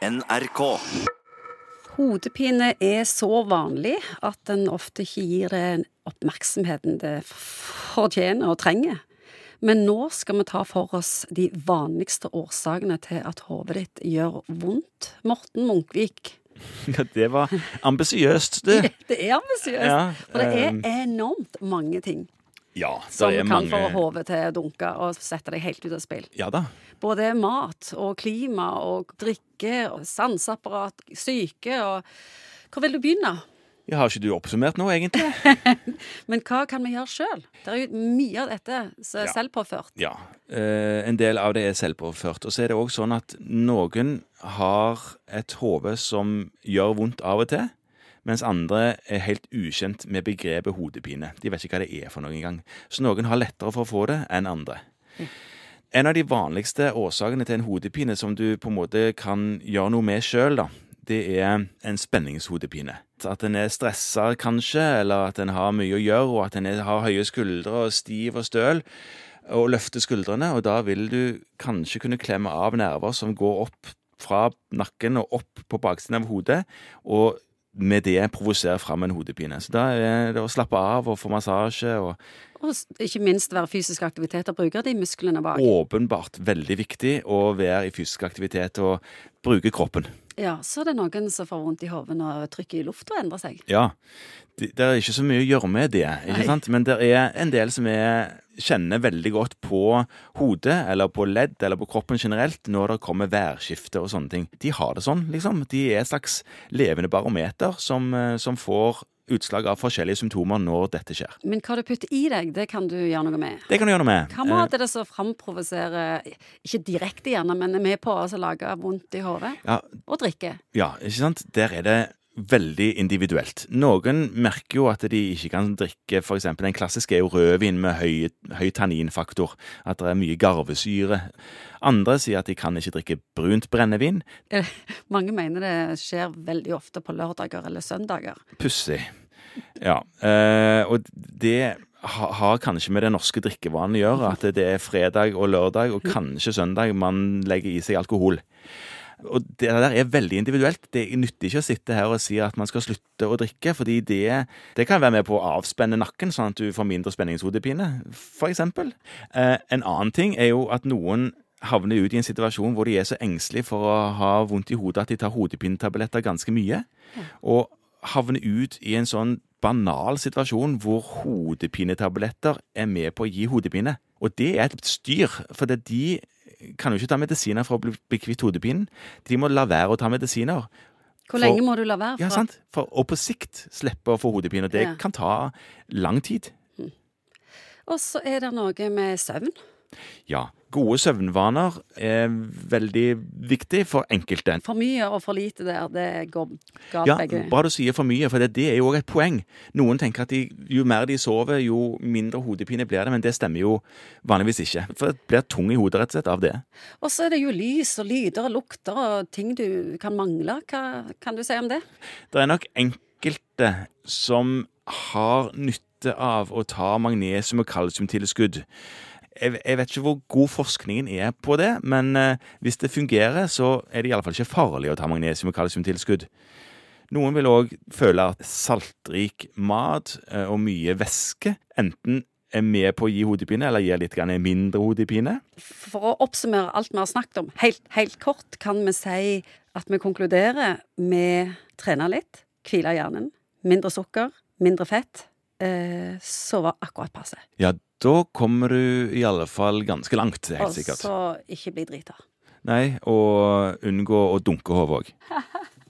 NRK. Hodepine er så vanlig at den ofte ikke gir det oppmerksomheten det fortjener og trenger. Men nå skal vi ta for oss de vanligste årsakene til at hodet ditt gjør vondt. Morten Munkvik. Ja, det var ambisiøst, du. Det er ambisiøst. Ja, for det er ehm. enormt mange ting Ja, som kan få mange hodet til å dunke og sette deg helt ut av spill. Ja da. Både mat og klima og drikke og sanseapparat, syke og Hvor vil du begynne? Jeg har ikke du oppsummert nå, egentlig? Men hva kan vi gjøre sjøl? Det er jo mye av dette som er Ja. selvpåført. Ja. eh, en del av det er selvpåført. Og så er det òg sånn at noen har et hode som gjør vondt av og til, mens andre er helt ukjent med begrepet hodepine. De vet ikke hva det er for noe engang. Så noen har lettere for å få det enn andre. En av de vanligste årsakene til en hodepine som du på en måte kan gjøre noe med sjøl, det er en spenningshodepine. At en er stressa kanskje, eller at en har mye å gjøre, og at en har høye skuldre og stiv og støl, og løfte skuldrene, og da vil du kanskje kunne klemme av nerver som går opp fra nakken og opp på baksiden av hodet, og med det provosere fram en hodepine. Så da er det å slappe av og få massasje og Og ikke minst være fysisk aktivitet og bruke de musklene bak. åpenbart veldig viktig å være i fysisk aktivitet og bruke kroppen. Ja, Så er det noen som får vondt i hodet når trykket i lufta endrer seg. Ja, det, det er ikke så mye å gjøre med det, ikke Nei. sant? Men det er en del som er, kjenner veldig godt på hodet, eller på ledd, eller på kroppen generelt, når det kommer værskifte og sånne ting. De har det sånn, liksom. De er et slags levende barometer som, eh, som får utslag av forskjellige symptomer når dette skjer. Men hva du putter i deg, det kan du gjøre noe med. Det kan du gjøre noe med. Hva mat er det som framprovoserer, ikke direkte gjerne, men er med på å lage vondt i hodet? Eh, Ja, Og drikke. Ja, ikke sant? Der er det veldig individuelt. Noen merker jo at de ikke kan drikke eksempel, Den klassiske er jo rødvin med høy, høy tanninfaktor. At det er mye garvesyre. Andre sier at de kan ikke drikke brunt brennevin. Eh, Mange mener det skjer veldig ofte på lørdager eller søndager. Pussig. Ja. Eh, og det har kanskje med det norske drikkevanen å gjøre. At det er fredag og lørdag og kanskje søndag man legger i seg alkohol. Og det der er veldig individuelt. Det nytter ikke å sitte her og si at man skal slutte å drikke, fordi det, det kan være med på å avspenne nakken, sånn at du får mindre spenningshodepine, eksempel. Eh, en annen ting er jo at noen havner ut i en situasjon hvor de er så engstelige for å ha vondt i hodet at de tar hodepinetabletter ganske mye, og havner ut i en sånn banal situasjon hvor hodepinetabletter er med på å gi hodepine. Og det er et styr, for det de kan jo ikke ta medisiner for å bli, bli kvitt hodepinen. De må la være å ta medisiner. Hvor For- lenge må du la være? Ja, sant? For, og på sikt slippe å få hodepine. Og det Ja. kan ta lang tid. Og så er det noe med søvn. Ja. Gode søvnvaner er veldig viktig for enkelte. For mye og for lite der, det går galt Ja, begge. bra du sier for mye, for det, det er jo òg et poeng. Noen tenker at de, jo mer de sover, jo mindre hodepine blir det, men det stemmer jo vanligvis ikke. For det blir tung i hodet rett og slett av det. Og så er det jo lys og lyder og lukter og ting du kan mangle. Hva kan du si om det? Det er nok enkelte som har nytte av å ta magnesium- og kalsiumtilskudd. Jeg, jeg vet ikke hvor god forskningen er på det, men eh, hvis det fungerer, så er det iallfall ikke farlig å ta magnesium- og kalsiumtilskudd. Noen vil òg føle at saltrik mat eh, og mye væske enten er med på å gi hodepine, eller gir litt mindre hodepine. For å oppsummere alt vi har snakket om, helt, helt kort kan vi si at vi konkluderer med trene litt, hvile hjernen, mindre sukker, mindre fett, eh, sove akkurat passe. Ja, da kommer du i alle fall ganske langt, det er Og helt sikkert. så ikke bli drita. Nei, og unngå å dunke hodet òg.